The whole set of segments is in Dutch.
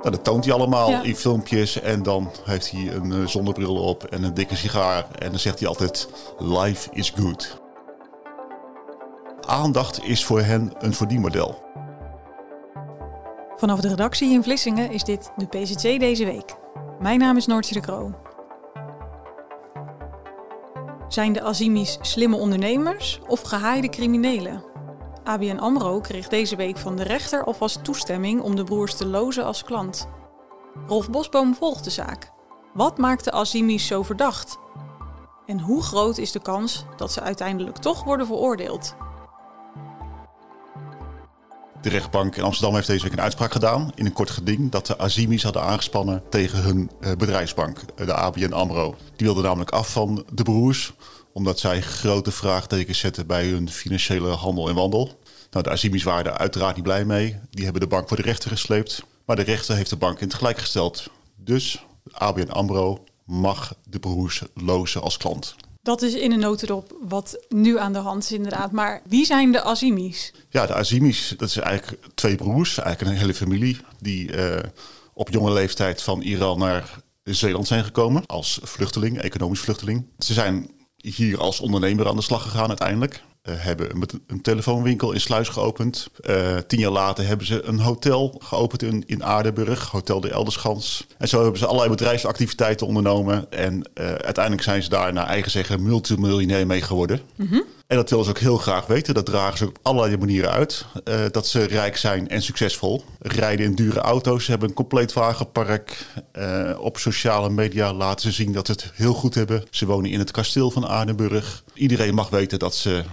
Nou, dat toont hij allemaal Ja. in filmpjes. En dan heeft hij een eh, zonnebril op en een dikke sigaar. En dan zegt hij altijd: Life is good. Aandacht is voor hen een verdienmodel. Vanaf de redactie in Vlissingen is dit de PCC deze week. Mijn naam is Noortje de Kroo. Zijn de Azimis slimme ondernemers of gehaaide criminelen? ABN AMRO kreeg deze week van de rechter alvast toestemming om de broers te lozen als klant. Rolf Bosboom volgt de zaak. Wat maakt de Azimis zo verdacht? En hoe groot is de kans dat ze uiteindelijk toch worden veroordeeld? De rechtbank in Amsterdam heeft deze week een uitspraak gedaan in een kort geding dat de Azimis hadden aangespannen tegen hun eh, bedrijfsbank, eh, de ABN AMRO. Die wilden namelijk af van de broers, omdat zij grote vraagtekens zetten bij hun financiële handel en wandel. Nou, de Azimis waren daar uiteraard niet blij mee. Die hebben de bank voor de rechter gesleept. Maar de rechter heeft de bank in het gelijk gesteld. Dus ABN AMRO mag de broers lozen als klant. Dat is in een notendop wat nu aan de hand is inderdaad. Maar wie zijn de Azimis? Ja, de Azimis, dat is eigenlijk twee broers, eigenlijk een hele familie, die eh, op jonge leeftijd van Iran naar Zeeland zijn gekomen als vluchteling, economisch vluchteling. Ze zijn hier als ondernemer aan de slag gegaan uiteindelijk. Eh, hebben een, een telefoonwinkel in Sluis geopend. Eh, tien jaar later hebben ze een hotel geopend in, in Aardenburg, Hotel de Elderschans. En zo hebben ze allerlei bedrijfsactiviteiten ondernomen. En eh, uiteindelijk zijn ze daar naar eigen zeggen multimiljonair mee geworden. En dat willen ze ook heel graag weten. Dat dragen ze op allerlei manieren uit. Dat ze rijk zijn en succesvol. Rijden in dure auto's, hebben een compleet wagenpark. Op sociale media laten ze zien dat ze het heel goed hebben. Ze wonen in het kasteel van Aardenburg. Iedereen mag weten dat ze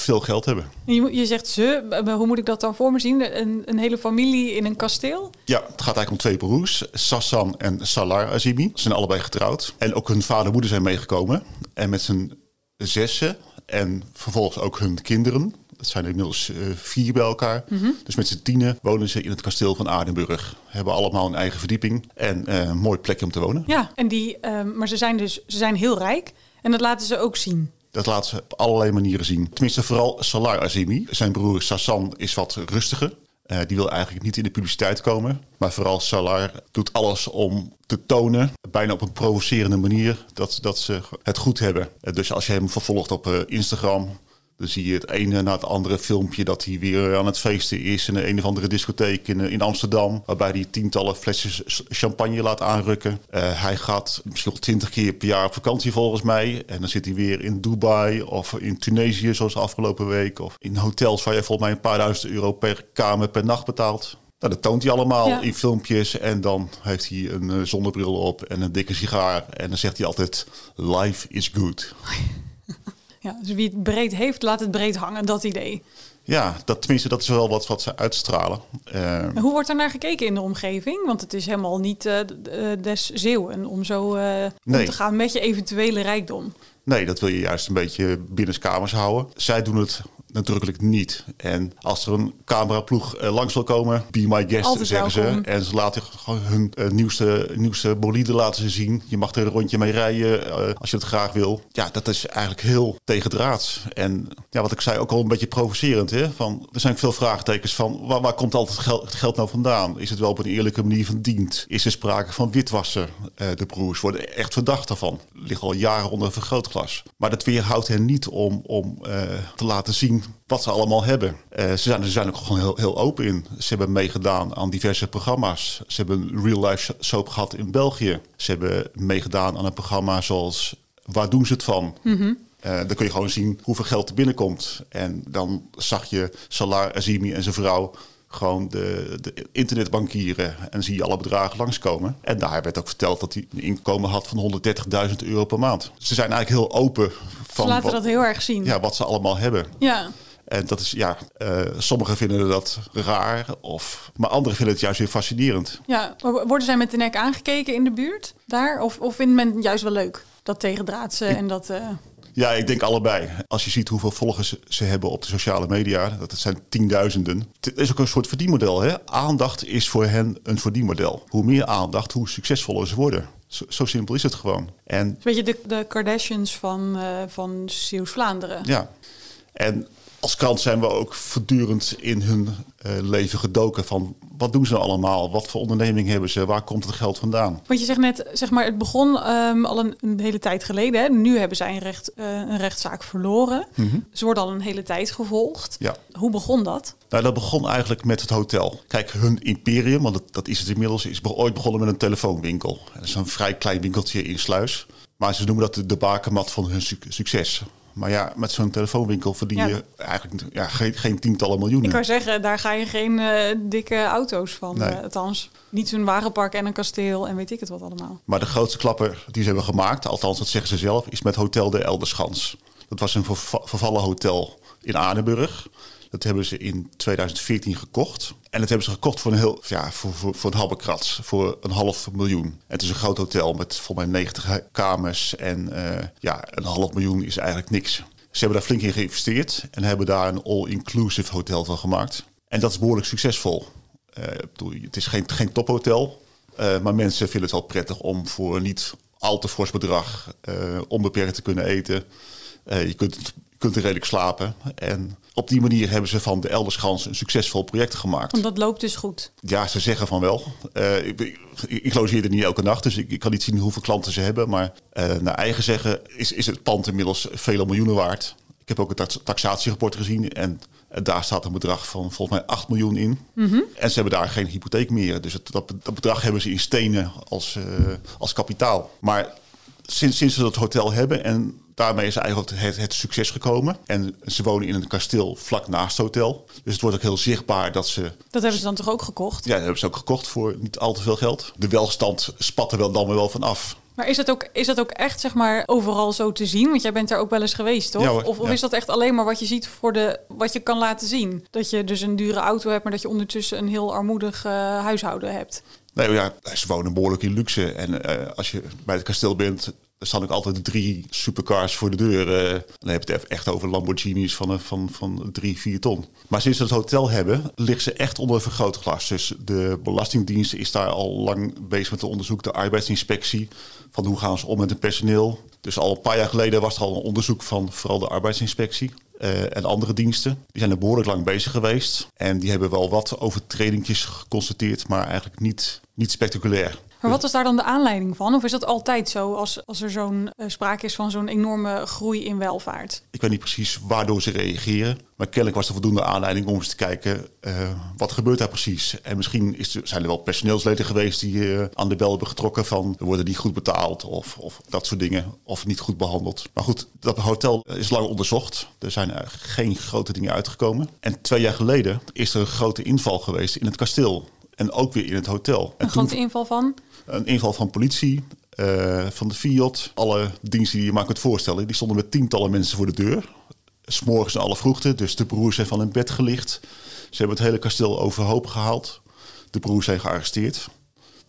veel geld hebben. Je, je zegt ze, hoe moet ik dat dan voor me zien? Een, een hele familie in een kasteel? Ja, het gaat eigenlijk om twee broers, Sassan en Salar Azimi. Ze zijn allebei getrouwd. En ook hun vader en moeder zijn meegekomen. En met z'n zessen en vervolgens ook hun kinderen. Dat zijn inmiddels eh, vier bij elkaar. Dus met z'n tienen wonen ze in het kasteel van Aardenburg. Hebben allemaal een eigen verdieping en eh, een mooi plekje om te wonen. Ja, en die, ehm, maar ze zijn dus ze zijn heel rijk en dat laten ze ook zien. Dat laten ze op allerlei manieren zien. Tenminste, vooral Salar Azimi. Zijn broer Sassan is wat rustiger. Eh, die wil eigenlijk niet in de publiciteit komen. Maar vooral Salar doet alles om te tonen, bijna op een provocerende manier, dat, dat ze het goed hebben. Eh, dus als je hem vervolgt op eh, Instagram, dan zie je het ene na het andere filmpje dat hij weer aan het feesten is in een of andere discotheek in, eh, in Amsterdam. Waarbij hij tientallen flesjes champagne laat aanrukken. Eh, hij gaat misschien wel twintig keer per jaar op vakantie volgens mij. En dan zit hij weer in Dubai of in Tunesië zoals afgelopen week. Of in hotels waar je volgens mij een paar duizend euro per kamer per nacht betaalt. Nou, dat toont hij allemaal Ja. in filmpjes. En dan heeft hij een eh, zonnebril op en een dikke sigaar. En dan zegt hij altijd, life is good. Ja, dus wie het breed heeft, laat het breed hangen, dat idee. Ja, dat, tenminste, dat is wel wat, wat ze uitstralen. Eh, En hoe wordt er naar gekeken in de omgeving? Want het is helemaal niet eh, eh, des Zeeuwen om zo om Nee. te gaan met je eventuele rijkdom. nee, dat wil je juist een beetje binnenskamers houden. Zij doen het nadrukkelijk niet. En als er een cameraploeg eh, langs wil komen, be my guest, Altijd zeggen welkom. ze. En ze laten gewoon hun eh, nieuwste, nieuwste bolide laten ze zien. Je mag er een rondje mee rijden eh, als je het graag wil. Ja, dat is eigenlijk heel tegendraads. En ja, wat ik zei, ook al een beetje provocerend. Hè? Van, er zijn veel vraagtekens van, waar, waar komt altijd het geld, het geld nou vandaan? Is het wel op een eerlijke manier verdiend? Is er sprake van witwassen? De broers worden echt verdacht daarvan. Liggen al jaren onder een vergrootglas. Maar dat weerhoudt hen niet om, om te laten zien wat ze allemaal hebben. Eh, ze, zijn, ze zijn ook gewoon heel, heel open in. Ze hebben meegedaan aan diverse programma's. Ze hebben een real-life soap gehad in België. Ze hebben meegedaan aan een programma zoals Waar doen ze het van? Eh, dan kun je gewoon zien hoeveel geld er binnenkomt. En dan zag je Salar Azimi en zijn vrouw gewoon de, de internetbankieren. En zie je alle bedragen langskomen. En daar werd ook verteld dat hij een inkomen had van 130.000 euro per maand. Ze zijn eigenlijk heel open van Ze laten wat, dat heel erg zien. ja, wat ze allemaal hebben. ja. En dat is, ja, eh, sommigen vinden dat raar, of, maar anderen vinden het juist weer fascinerend. Ja, worden zij met de nek aangekeken in de buurt daar? Of, of vindt men juist wel leuk? Dat tegendraadse en dat... Uh... Ja, ik denk allebei. Als je ziet hoeveel volgers ze hebben op de sociale media, dat het zijn tienduizenden. Het is ook een soort verdienmodel. Hè? Aandacht is voor hen een verdienmodel. Hoe meer aandacht, hoe succesvoller ze worden. Zo, zo simpel is het gewoon. En, Weet je, de, de Kardashians van, uh, van Zeeuws-Vlaanderen. Ja, en als krant zijn we ook voortdurend in hun uh, leven gedoken van wat doen ze allemaal? Wat voor onderneming hebben ze? Waar komt het geld vandaan? Want je zegt net, zeg maar, het begon um, al een, een, hele tijd geleden. Hè? Nu hebben zij een, recht, uh, een rechtszaak verloren. Mm -hmm. Ze worden al een hele tijd gevolgd. Ja. Hoe begon dat? Nou, dat begon eigenlijk met het hotel. Kijk, hun imperium, want dat, dat is het inmiddels, is ooit begonnen met een telefoonwinkel. Dat is een vrij klein winkeltje in Sluis. Maar ze noemen dat de, de bakermat van hun succes. Maar ja, met zo'n telefoonwinkel verdien je eigenlijk ja, geen, geen, tientallen miljoenen. Ik kan zeggen, daar ga je geen uh, dikke auto's van. Nee. Uh, althans, niet zo'n wagenpark en een kasteel en weet ik het wat allemaal. Maar de grootste klapper die ze hebben gemaakt, althans dat zeggen ze zelf, is met Hotel de Elderschans. Dat was een vervallen hotel in Adenburg. Dat hebben ze in 2014 gekocht. En dat hebben ze gekocht voor een heel, ja, voor, voor, voor een voor een half miljoen. Het is een groot hotel met volgens mij 90 kamers. En uh, ja, een half miljoen is eigenlijk niks. Ze hebben daar flink in geïnvesteerd en hebben daar een all-inclusive hotel van gemaakt. En dat is behoorlijk succesvol. Uh, het is geen, geen tophotel, uh, maar mensen vinden het wel prettig om voor niet al te fors bedrag onbeperkt te kunnen eten. je kunt je kunt er redelijk slapen. En op die manier hebben ze van de Elderschans een succesvol project gemaakt. Want dat loopt dus goed? Ja, ze zeggen van wel. Uh, ik, ik, ik, logeer er niet elke nacht, dus ik, ik, kan niet zien hoeveel klanten ze hebben. Maar uh, naar eigen zeggen is, is het pand inmiddels vele miljoenen waard. Ik heb ook een tax taxatierapport gezien en daar staat een bedrag van volgens mij 8 miljoen in. Mm -hmm. En ze hebben daar geen hypotheek meer. Dus het, dat, dat, bedrag hebben ze in stenen als, uh, als kapitaal. Maar sinds, sinds ze dat hotel hebben en daarmee is eigenlijk het, het, succes gekomen. En ze wonen in een kasteel vlak naast het hotel. Dus het wordt ook heel zichtbaar dat ze... Dat hebben ze dan toch ook gekocht? Ja, dat hebben ze ook gekocht voor niet al te veel geld. De welstand spat er wel dan weer wel van af. Maar is dat, ook, is dat ook echt zeg maar, overal zo te zien? Want jij bent er ook wel eens geweest, toch? Ja, hoor, of, of ja. is dat echt alleen maar wat je ziet voor de, wat je kan laten zien? Dat je dus een dure auto hebt, maar dat je ondertussen een heel armoedig uh, huishouden hebt. Nee, ja, ze wonen behoorlijk in luxe. En uh, als je bij het kasteel bent, er staan ook altijd drie supercars voor de deur. Uh, dan heb je het echt over Lamborghinis van, van, van drie, vier ton. Maar sinds ze het hotel hebben, ligt ze echt onder een vergrootglas. Dus de Belastingdienst is daar al lang bezig met het onderzoek. De arbeidsinspectie, van hoe gaan ze om met het personeel. Dus al een paar jaar geleden was er al een onderzoek van vooral de arbeidsinspectie. Uh, en andere diensten. Die zijn er behoorlijk lang bezig geweest. En die hebben wel wat overtredingjes geconstateerd, maar eigenlijk niet, niet spectaculair. Maar wat was daar dan de aanleiding van? Of is dat altijd zo als, als er zo'n uh, sprake is van zo'n enorme groei in welvaart? Ik weet niet precies waardoor ze reageren. Maar kennelijk was er voldoende aanleiding om eens te kijken uh, wat gebeurt daar precies. En misschien is zijn er wel personeelsleden geweest die uh, aan de bel hebben getrokken van worden niet goed betaald of, of dat soort dingen. Of niet goed behandeld. Maar goed, dat hotel is lang onderzocht. Er zijn geen grote dingen uitgekomen. En twee jaar geleden is er een grote inval geweest in het kasteel. En ook weer in het hotel. Een grote inval van? Een inval van politie, uh, van de Fiat. Alle diensten die je maar kunt voorstellen. Die stonden met tientallen mensen voor de deur. S'morgens in alle vroegte. Dus de broers zijn van hun bed gelicht. Ze hebben het hele kasteel overhoop gehaald. De broers zijn gearresteerd.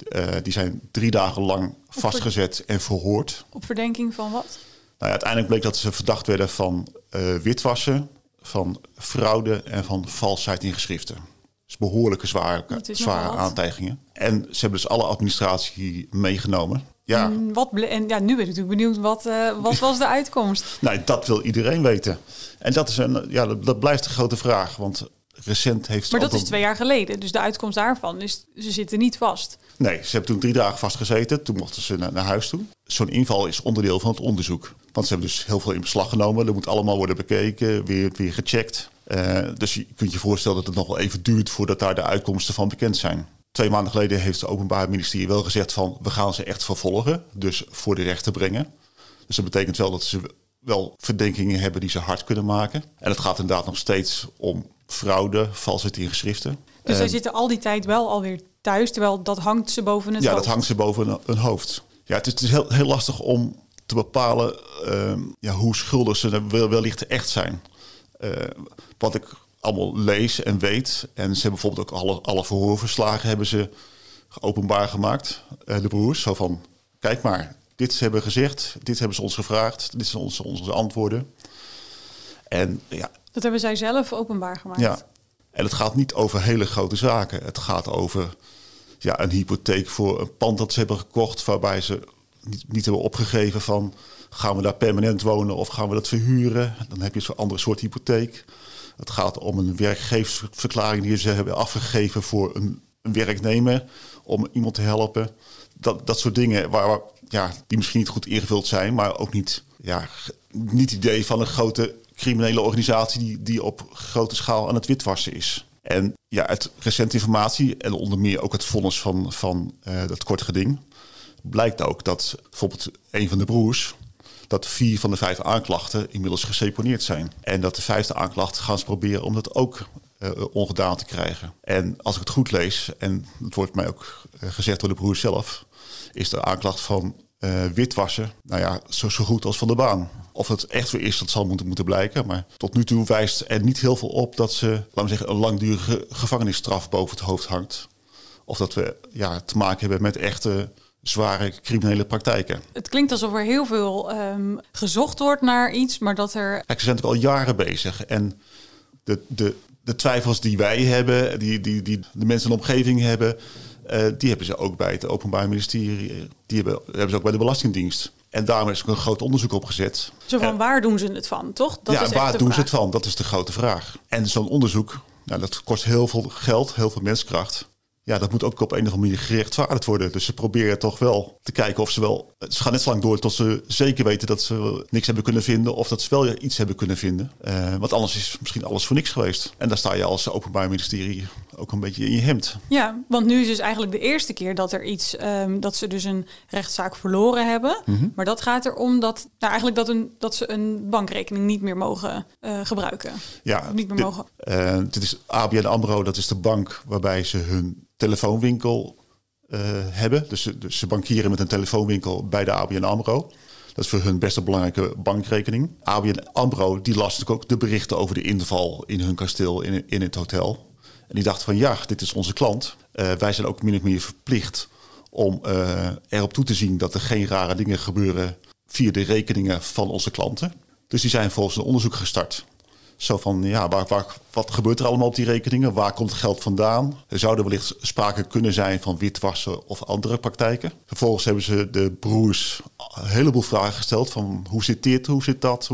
Uh, die zijn drie dagen lang vastgezet en verhoord. Op verdenking van wat? Nou ja, uiteindelijk bleek dat ze verdacht werden van uh, witwassen, van fraude en van valsheid in geschriften. Dus behoorlijke zware, zware aantijgingen. En ze hebben dus alle administratie meegenomen. Ja. En, wat en ja, nu ben ik natuurlijk benieuwd, wat, uh, wat was de uitkomst? nou, dat wil iedereen weten. En dat, is een, ja, dat, dat blijft een grote vraag, want recent heeft... Maar dat is twee jaar geleden, dus de uitkomst daarvan is, ze zitten niet vast. Nee, ze hebben toen drie dagen vastgezeten, toen mochten ze naar, naar huis toe. Zo'n inval is onderdeel van het onderzoek. Want ze hebben dus heel veel in beslag genomen. Dat moet allemaal worden bekeken, weer, weer gecheckt. Uh, dus je kunt je voorstellen dat het nog wel even duurt voordat daar de uitkomsten van bekend zijn. Twee maanden geleden heeft het Openbaar Ministerie wel gezegd van we gaan ze echt vervolgen, dus voor de rechter brengen. Dus dat betekent wel dat ze wel verdenkingen hebben die ze hard kunnen maken. En het gaat inderdaad nog steeds om fraude, valsheid in geschriften. Dus zij uh, zitten al die tijd wel alweer thuis, terwijl dat hangt ze boven het ja, hoofd? Ja, dat hangt ze boven hun hoofd. Ja, het is, het is heel, heel, lastig om te bepalen uh, ja, hoe schuldig ze wellicht echt zijn. Uh, wat ik allemaal lees en weet. En ze hebben bijvoorbeeld ook alle, alle verhoorverslagen hebben ze openbaar gemaakt, uh, de broers. Zo van, kijk maar, dit hebben gezegd, dit hebben ze ons gevraagd, dit zijn onze, onze antwoorden. En ja, Dat hebben zij zelf openbaar gemaakt. ja, en het gaat niet over hele grote zaken. Het gaat over ja, een hypotheek voor een pand dat ze hebben gekocht, waarbij ze niet, hebben opgegeven van gaan we daar permanent wonen of gaan we dat verhuren. Dan heb je zo'n andere soort hypotheek. Het gaat om een werkgeversverklaring die ze hebben afgegeven voor een, een werknemer om iemand te helpen. Dat, dat soort dingen waar, ja, die misschien niet goed ingevuld zijn, maar ook niet, ja, niet het idee van een grote criminele organisatie die, die op grote schaal aan het witwassen is. En ja, uit recente informatie en onder meer ook het vonnis van, van eh, dat kort geding, blijkt ook dat bijvoorbeeld een van de broers, dat vier van de vijf aanklachten inmiddels geseponeerd zijn. En dat de vijfde aanklacht gaan ze proberen om dat ook eh, ongedaan te krijgen. En als ik het goed lees, en het wordt mij ook eh, gezegd door de broer zelf, is de aanklacht van eh, witwassen, nou ja, zo, zo goed als van de baan. Of het echt weer is, dat zal moeten, moeten blijken. Maar tot nu toe wijst er niet heel veel op dat ze, laten we zeggen, een langdurige gevangenisstraf boven het hoofd hangt. Of dat we ja, te maken hebben met echte zware criminele praktijken. Het klinkt alsof er heel veel ehm, gezocht wordt naar iets, maar dat er Kijk, ze zijn natuurlijk al jaren bezig. En de, de, de twijfels die wij hebben, die, die, die de mensen in de omgeving hebben, eh, die hebben ze ook bij het Openbaar Ministerie. Die hebben, hebben ze ook bij de Belastingdienst. En daarom is ook een groot onderzoek opgezet. zo van En- waar doen ze het van, toch? Dat ja, is waar doen ze het van? Dat is de grote vraag. En zo'n onderzoek, nou, dat kost heel veel geld, heel veel menskracht. Ja, dat moet ook op een of andere manier gerechtvaardigd worden. Dus ze proberen toch wel te kijken of ze wel... Ze gaan net zo lang door tot ze zeker weten dat ze niks hebben kunnen vinden... of dat ze wel iets hebben kunnen vinden. Eh, want anders is misschien alles voor niks geweest. En daar sta je als openbaar ministerie ook een beetje in je hemd. Ja, want nu is dus eigenlijk de eerste keer dat er iets, ehm, dat ze dus een rechtszaak verloren hebben. Mhm. Maar dat gaat erom dat, nou eigenlijk dat, een, dat ze een bankrekening niet meer mogen eh, gebruiken. Ja, Of niet meer dit, mogen. eh, dit is ABN AMRO, dat is de bank waarbij ze hun telefoonwinkel eh, hebben. Dus, ze- dus ze bankieren met een telefoonwinkel bij de ABN AMRO. Dat is voor hun best een belangrijke bankrekening. ABN AMRO die las natuurlijk ook de berichten over de inval in hun kasteel in, in het hotel. En die dachten van ja, dit is onze klant. Eh, wij zijn ook min of meer verplicht om eh, erop toe te zien dat er geen rare dingen gebeuren via de rekeningen van onze klanten. Dus die zijn volgens een onderzoek gestart. Zo van, ja, waar, wat gebeurt er allemaal op die rekeningen? Waar komt het geld vandaan? Er zouden wellicht sprake kunnen zijn van witwassen of andere praktijken. Vervolgens hebben ze de broers een heleboel vragen gesteld van hoe zit dit, hoe zit dat?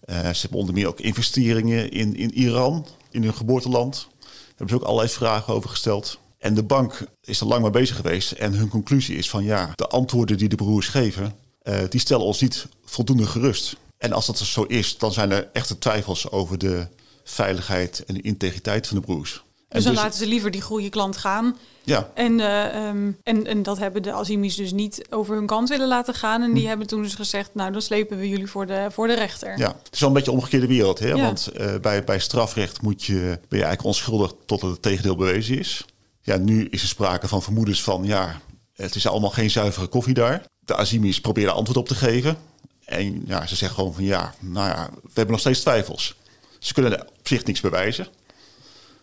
Eh, ze hebben onder meer ook investeringen in, in Iran, in hun geboorteland. Daar hebben ze ook allerlei vragen over gesteld. En de bank is er lang mee bezig geweest. En hun conclusie is van ja, de antwoorden die de broers geven, eh, die stellen ons niet voldoende gerust. En als dat zo is, dan zijn er echte twijfels over de veiligheid en de integriteit van de broers. En Dus dan laten ze liever die goede klant gaan. ja, En, eh, ehm, en, en dat hebben de Azimis dus niet over hun kant willen laten gaan. En Hm. die hebben toen dus gezegd, nou dan slepen we jullie voor de, voor de rechter. Ja, het is wel een beetje een omgekeerde wereld. Hè? Ja. Want eh, bij, bij strafrecht moet je, ben je eigenlijk onschuldig totdat het tegendeel bewezen is. Ja, nu is er sprake van vermoedens van, ja, het is allemaal geen zuivere koffie daar. De Azimis proberen antwoord op te geven. En ja, ze zeggen gewoon van, ja, nou ja, we hebben nog steeds twijfels. Ze kunnen op zich niks bewijzen.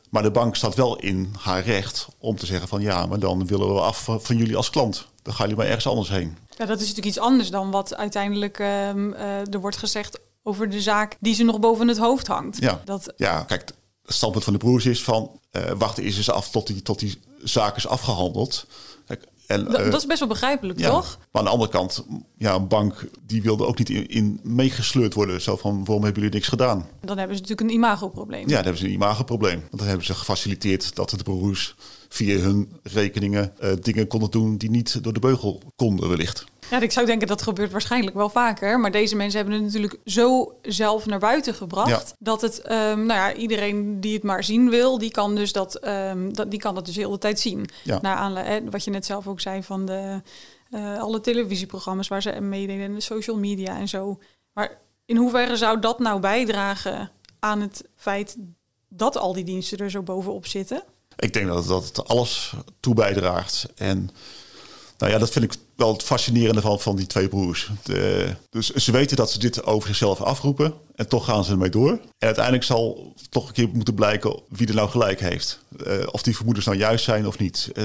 Maar de bank staat wel in haar recht om te zeggen van, ja, maar dan willen we af van jullie als klant. Dan gaan jullie maar ergens anders heen. Ja, dat is natuurlijk iets anders dan wat uiteindelijk ehm, eh, er wordt gezegd over de zaak die ze nog boven het hoofd hangt. Ja. Dat, Ja, kijk, het standpunt van de broers is van eh wachten is eens af tot die, tot die zaak is afgehandeld. Kijk, en, dat, eh, dat is best wel begrijpelijk, ja. toch? Maar aan de andere kant, ja, een bank die wilde ook niet in, in meegesleurd worden. Zo van, waarom hebben jullie niks gedaan? Dan hebben ze natuurlijk een imagoprobleem. Ja, dan hebben ze een imagoprobleem. Want dan hebben ze gefaciliteerd dat de broers via hun rekeningen eh, dingen konden doen die niet door de beugel konden wellicht. Ja, ik zou denken dat gebeurt waarschijnlijk wel vaker. Maar deze mensen hebben het natuurlijk zo zelf naar buiten gebracht. Ja. Dat het, ehm, nou ja, iedereen die het maar zien wil, die kan, dus dat, ehm, dat, die kan dat dus heel de tijd zien. Ja. Naar aanleiding, wat je net zelf ook zei van de, eh, alle televisieprogramma's waar ze meededen en de social media en zo. Maar in hoeverre zou dat nou bijdragen aan het feit dat al die diensten er zo bovenop zitten? Ik denk dat, dat het alles toe bijdraagt. En nou ja, dat vind ik wel het fascinerende van, van die twee broers. De, dus ze weten dat ze dit over zichzelf afroepen. En toch gaan ze ermee door. En uiteindelijk zal toch een keer moeten blijken wie er nou gelijk heeft. Uh, of die vermoedens nou juist zijn of niet. Uh,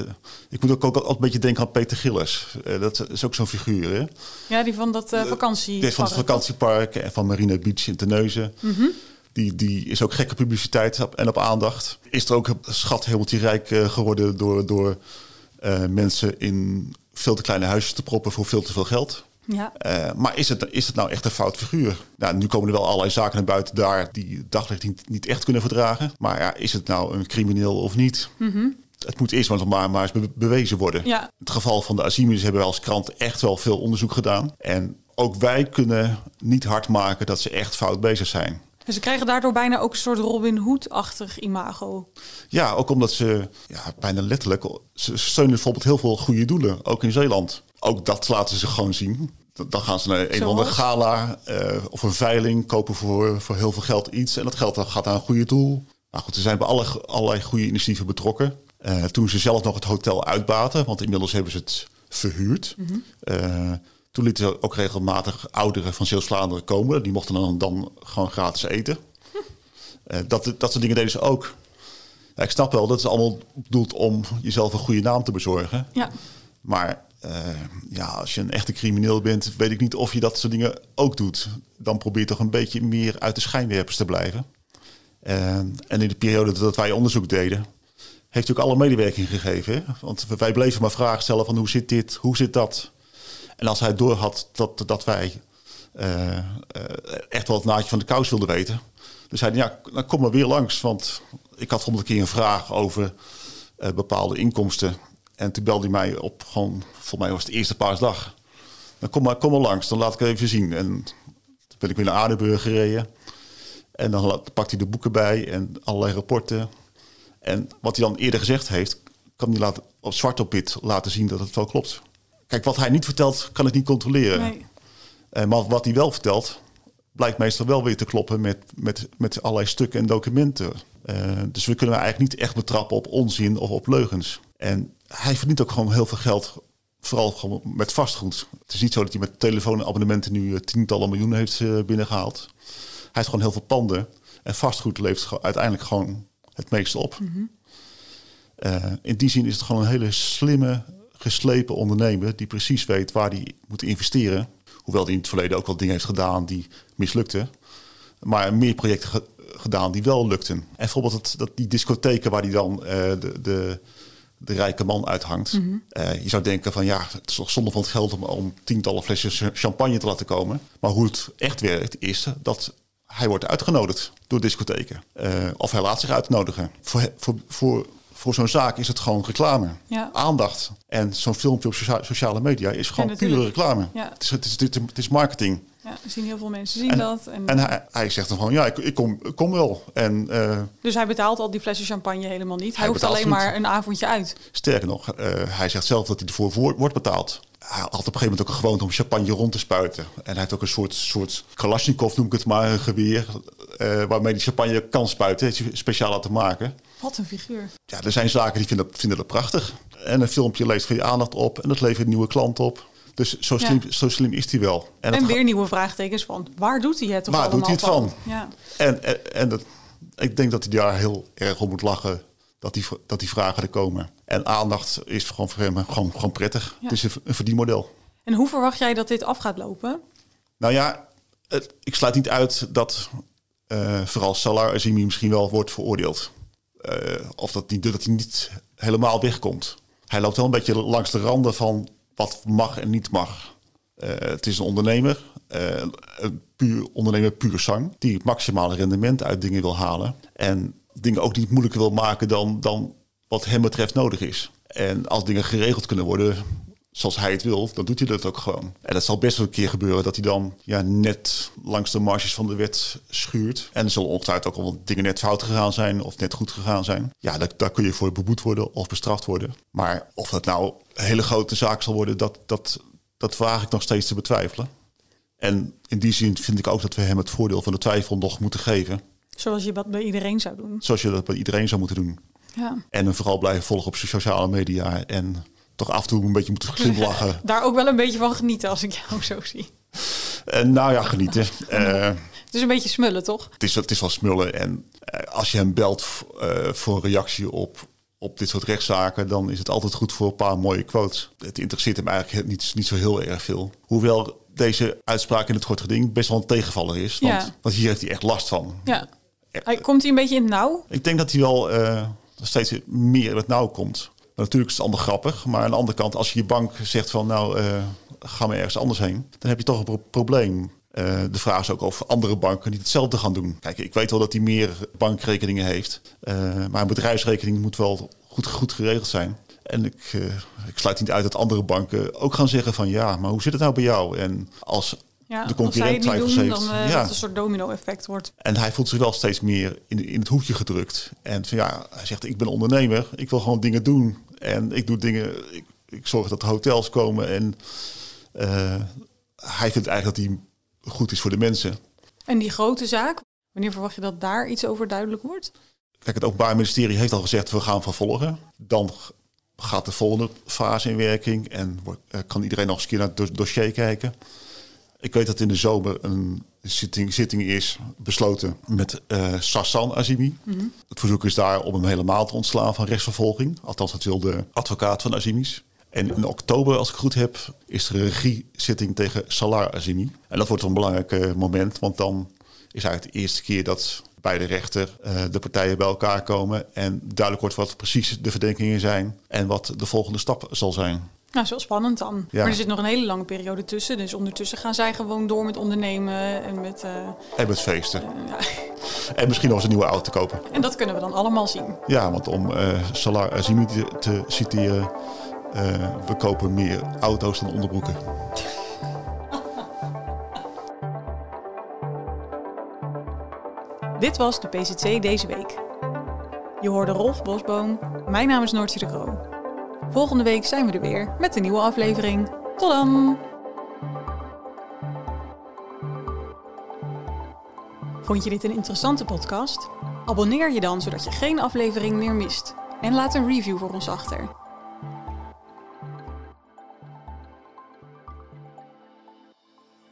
ik moet ook, ook altijd een beetje denken aan Peter Gillis. Uh, dat is ook zo'n figuur. Hè? Ja, die van dat vakantiepark. Die van het vakantiepark en van Marina Beach in Terneuzen. Mm -hmm. Die, die is ook gekke publiciteit en op aandacht. Is er ook schat helemaal rijk geworden door, door mensen in veel te kleine huisjes te proppen voor veel te veel geld. Ja. Uh, maar is het, is het nou echt een fout figuur? Nou, nu komen er wel allerlei zaken naar buiten daar die daglicht niet, niet echt kunnen verdragen. Maar ja, is het nou een crimineel of niet? Mm -hmm. Het moet eerst maar, maar eens be bewezen worden. Ja. Het geval van de Asimis hebben wij als krant echt wel veel onderzoek gedaan. En ook wij kunnen niet hard maken dat ze echt fout bezig zijn. Dus ze krijgen daardoor bijna ook een soort Robin Hood-achtig imago. Ja, ook omdat ze ja, bijna letterlijk... Ze steunen bijvoorbeeld heel veel goede doelen, ook in Zeeland. Ook dat laten ze gewoon zien. Dan gaan ze naar een of andere gala uh, of een veiling, kopen voor, voor heel veel geld iets. En dat geld gaat naar een goede doel. Nou goed, ze zijn bij alle, allerlei goede initiatieven betrokken. Uh, toen ze zelf nog het hotel uitbaten, want inmiddels hebben ze het verhuurd. Mm -hmm. uh, toen lieten ze ook regelmatig ouderen van Zeeuws-Vlaanderen komen. Die mochten dan, dan gewoon gratis eten. Uh, dat, dat soort dingen deden ze ook. Ja, ik snap wel, dat is allemaal bedoeld om jezelf een goede naam te bezorgen. Ja. Maar uh, ja, als je een echte crimineel bent, weet ik niet of je dat soort dingen ook doet. Dan probeer je toch een beetje meer uit de schijnwerpers te blijven. Uh, en in de periode dat wij onderzoek deden, heeft ook alle medewerking gegeven. Hè? Want wij bleven maar vragen stellen van hoe zit dit, hoe zit dat? En als hij doorhad dat, dat wij uh, uh, echt wel het naadje van de kous wilden weten. Dus hij ja, dan kom maar weer langs. Want ik had honderd keer een vraag over uh, bepaalde inkomsten. En toen belde hij mij op, gewoon, voor mij was het de eerste paasdag. Dan kom maar, kom maar langs, dan laat ik het even zien. En toen ben ik weer naar Aardenburg gereden. En dan pakt hij de boeken bij en allerlei rapporten. En wat hij dan eerder gezegd heeft, kan hij laten, op zwart op wit laten zien dat het wel klopt. Kijk, wat hij niet vertelt, kan ik niet controleren. Nee. Uh, maar wat hij wel vertelt, blijkt meestal wel weer te kloppen met, met, met allerlei stukken en documenten. Uh, dus we kunnen eigenlijk niet echt betrappen op onzin of op leugens. En hij verdient ook gewoon heel veel geld, vooral gewoon met vastgoed. Het is niet zo dat hij met telefoonabonnementen nu uh, tientallen miljoenen heeft uh, binnengehaald. Hij heeft gewoon heel veel panden. En vastgoed levert uiteindelijk gewoon het meeste op. Mm -hmm. in die zin is het gewoon een hele slimme, geslepen ondernemer die precies weet waar hij moet investeren. Hoewel hij in het verleden ook wel dingen heeft gedaan die mislukten. Maar meer projecten ge gedaan die wel lukten. En bijvoorbeeld het, dat die discotheken waar hij dan uh, de, de, de, rijke man uithangt. Mm -hmm. uh, je zou denken van ja, het is toch zonde van het geld om, om tientallen flesjes champagne te laten komen. Maar hoe het echt werkt is dat hij wordt uitgenodigd door discotheken. Uh, of hij laat zich uitnodigen. Voor, voor, voor, voor zo'n zaak is het gewoon reclame. Ja. Aandacht. En zo'n filmpje op socia sociale media is gewoon ja, pure reclame. Ja. Het, is, het, is, het, is, marketing. Ja, zien heel veel mensen zien en, dat. En, en hij, hij, zegt dan van ja, ik, ik, kom, ik kom wel. En, uh, dus hij betaalt al die flessen champagne helemaal niet. Hij, hij hoeft alleen maar een avondje uit. Sterker nog, uh, hij zegt zelf dat hij ervoor wordt betaald. Hij had op een gegeven moment ook een gewoonte om champagne rond te spuiten. En hij heeft ook een soort, soort Kalashnikov, noem ik het maar, een geweer. Uh, waarmee hij champagne kan spuiten. Het is speciaal laten maken. Wat een figuur. Ja, er zijn zaken die vinden, vinden dat prachtig. En een filmpje levert voor je aandacht op. En dat levert nieuwe klant op. Dus zo slim, ja. zo slim is hij wel. En, en weer nieuwe vraagtekens van waar doet hij het toch Waar doet hij het van? Ja. En, en, en dat, ik denk dat hij daar heel erg om moet lachen dat die, dat die vragen er komen. En aandacht is gewoon voor hem gewoon, gewoon prettig. Ja. Het is een, een verdienmodel. En hoe verwacht jij dat dit af gaat lopen? Nou ja, het, ik sluit niet uit dat uh, vooral Salar Azimi misschien wel wordt veroordeeld. Uh, of dat, die, dat hij niet helemaal wegkomt. Hij loopt wel een beetje langs de randen van wat mag en niet mag. Uh, het is een ondernemer, uh, een puur ondernemer puur zang, die het maximale rendement uit dingen wil halen. En dingen ook niet moeilijker wil maken dan, dan wat hem betreft nodig is. En als dingen geregeld kunnen worden zoals hij het wil, dan doet hij dat ook gewoon. En het zal best wel een keer gebeuren dat hij dan ja, net langs de marges van de wet schuurt. En er zullen ongetwijfeld ook al dingen net fout gegaan zijn of net goed gegaan zijn. Ja, daar, daar kun je voor beboet worden of bestraft worden. Maar of dat nou een hele grote zaak zal worden, dat, dat, dat vraag ik nog steeds te betwijfelen. En in die zin vind ik ook dat we hem het voordeel van de twijfel nog moeten geven. Zoals je dat bij iedereen zou doen. Zoals je dat bij iedereen zou moeten doen. Ja. En hem vooral blijven volgen op sociale media en toch af en toe een beetje moeten glimlachen. Daar ook wel een beetje van genieten als ik jou zo zie. En nou ja, genieten. Uh, het is een beetje smullen, toch? Het is, het is wel smullen. En als je hem belt voor een reactie op, op dit soort rechtszaken, dan is het altijd goed voor een paar mooie quotes. Het interesseert hem eigenlijk niet, niet zo heel erg veel. Hoewel deze uitspraak in het kort geding best wel een tegenvaller is. Want, ja. want hier heeft hij echt last van. Ja. Komt hij een beetje in het nauw? Ik denk dat hij wel uh, steeds meer in het nauw komt. Natuurlijk is het ander grappig. Maar aan de andere kant, als je je bank zegt van nou, uh, ga maar ergens anders heen. Dan heb je toch een probleem. Uh, de vraag is ook of andere banken niet hetzelfde gaan doen. Kijk, ik weet wel dat hij meer bankrekeningen heeft. maar een bedrijfsrekening moet wel goed, goed geregeld zijn. En ik, ik sluit niet uit dat andere banken ook gaan zeggen van ja, maar hoe zit het nou bij jou? En als ja, de concurrent twijfels doen, heeft, dan uh, ja. dat een soort domino-effect wordt. En hij voelt zich wel steeds meer in, in het hoekje gedrukt. En van ja, hij zegt ik ben ondernemer, ik wil gewoon dingen doen. En ik doe dingen, ik, ik zorg dat hotels komen. En uh, hij vindt eigenlijk dat hij goed is voor de mensen. En die grote zaak, wanneer verwacht je dat daar iets over duidelijk wordt? Kijk, het Openbaar Ministerie heeft al gezegd, we gaan vervolgen. Dan gaat de volgende fase in werking en eh, kan iedereen nog eens een keer naar het dossier kijken. Ik weet dat in de zomer een zitting, zitting is besloten met uh, Sassan Azimi. Mhm. Het verzoek is daar om hem helemaal te ontslaan van rechtsvervolging. Althans, dat wil de advocaat van Azimi's. En in oktober, als ik goed heb, is er een regiezitting tegen Salar Azimi. En dat wordt een belangrijk eh, moment, want dan is eigenlijk de eerste keer dat bij de rechter uh, de partijen bij elkaar komen en duidelijk wordt wat precies de verdenkingen zijn en wat de volgende stap zal zijn. Nou, zo spannend dan. Ja. Maar er zit nog een hele lange periode tussen. Dus ondertussen gaan zij gewoon door met ondernemen en met... Uh, en met feesten. Uh, ja. En misschien nog eens een nieuwe auto te kopen. En dat kunnen we dan allemaal zien. Ja, want om uh, Salar Azimi te, te citeren... we kopen meer auto's dan onderbroeken. Dit was de PCC deze week. Je hoorde Rolf Bosboom. Mijn naam is Noortje de Kroo. Volgende week zijn we er weer met een nieuwe aflevering. Tot dan! Vond je dit een interessante podcast? Abonneer je dan zodat je geen aflevering meer mist. En laat een review voor ons achter.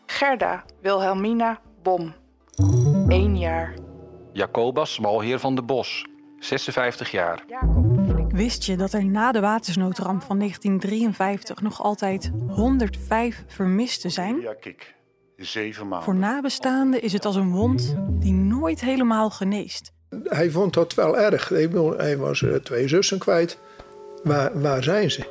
Gerda Wilhelmina Bom. 1 jaar. Jacobus Smalheer van de Bos, 56 jaar. Wist je dat er na de watersnoodramp van 1953 nog altijd 105 vermisten zijn? Ja, kijk. Zeven maanden. Voor nabestaanden is het als een wond die nooit helemaal geneest. Hij vond dat wel erg. Hij was uh, twee zussen kwijt. Waar, waar zijn ze?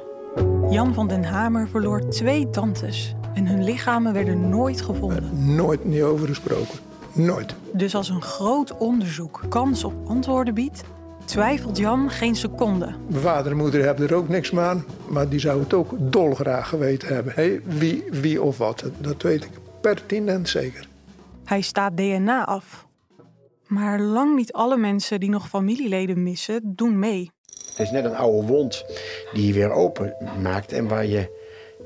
Jan van den Hamer verloor twee tantes en hun lichamen werden nooit gevonden. nooit niet over gesproken. Nooit. Dus als een groot onderzoek kans op antwoorden biedt, twijfelt Jan geen seconde. Mijn vader en moeder hebben er ook niks aan, maar die zouden het ook dolgraag geweten hebben. Hey, wie, wie of wat, dat weet ik pertinent zeker. Hij staat DNA af. Maar lang niet alle mensen die nog familieleden missen, doen mee. Het is net een oude wond die je weer open maakt en waar je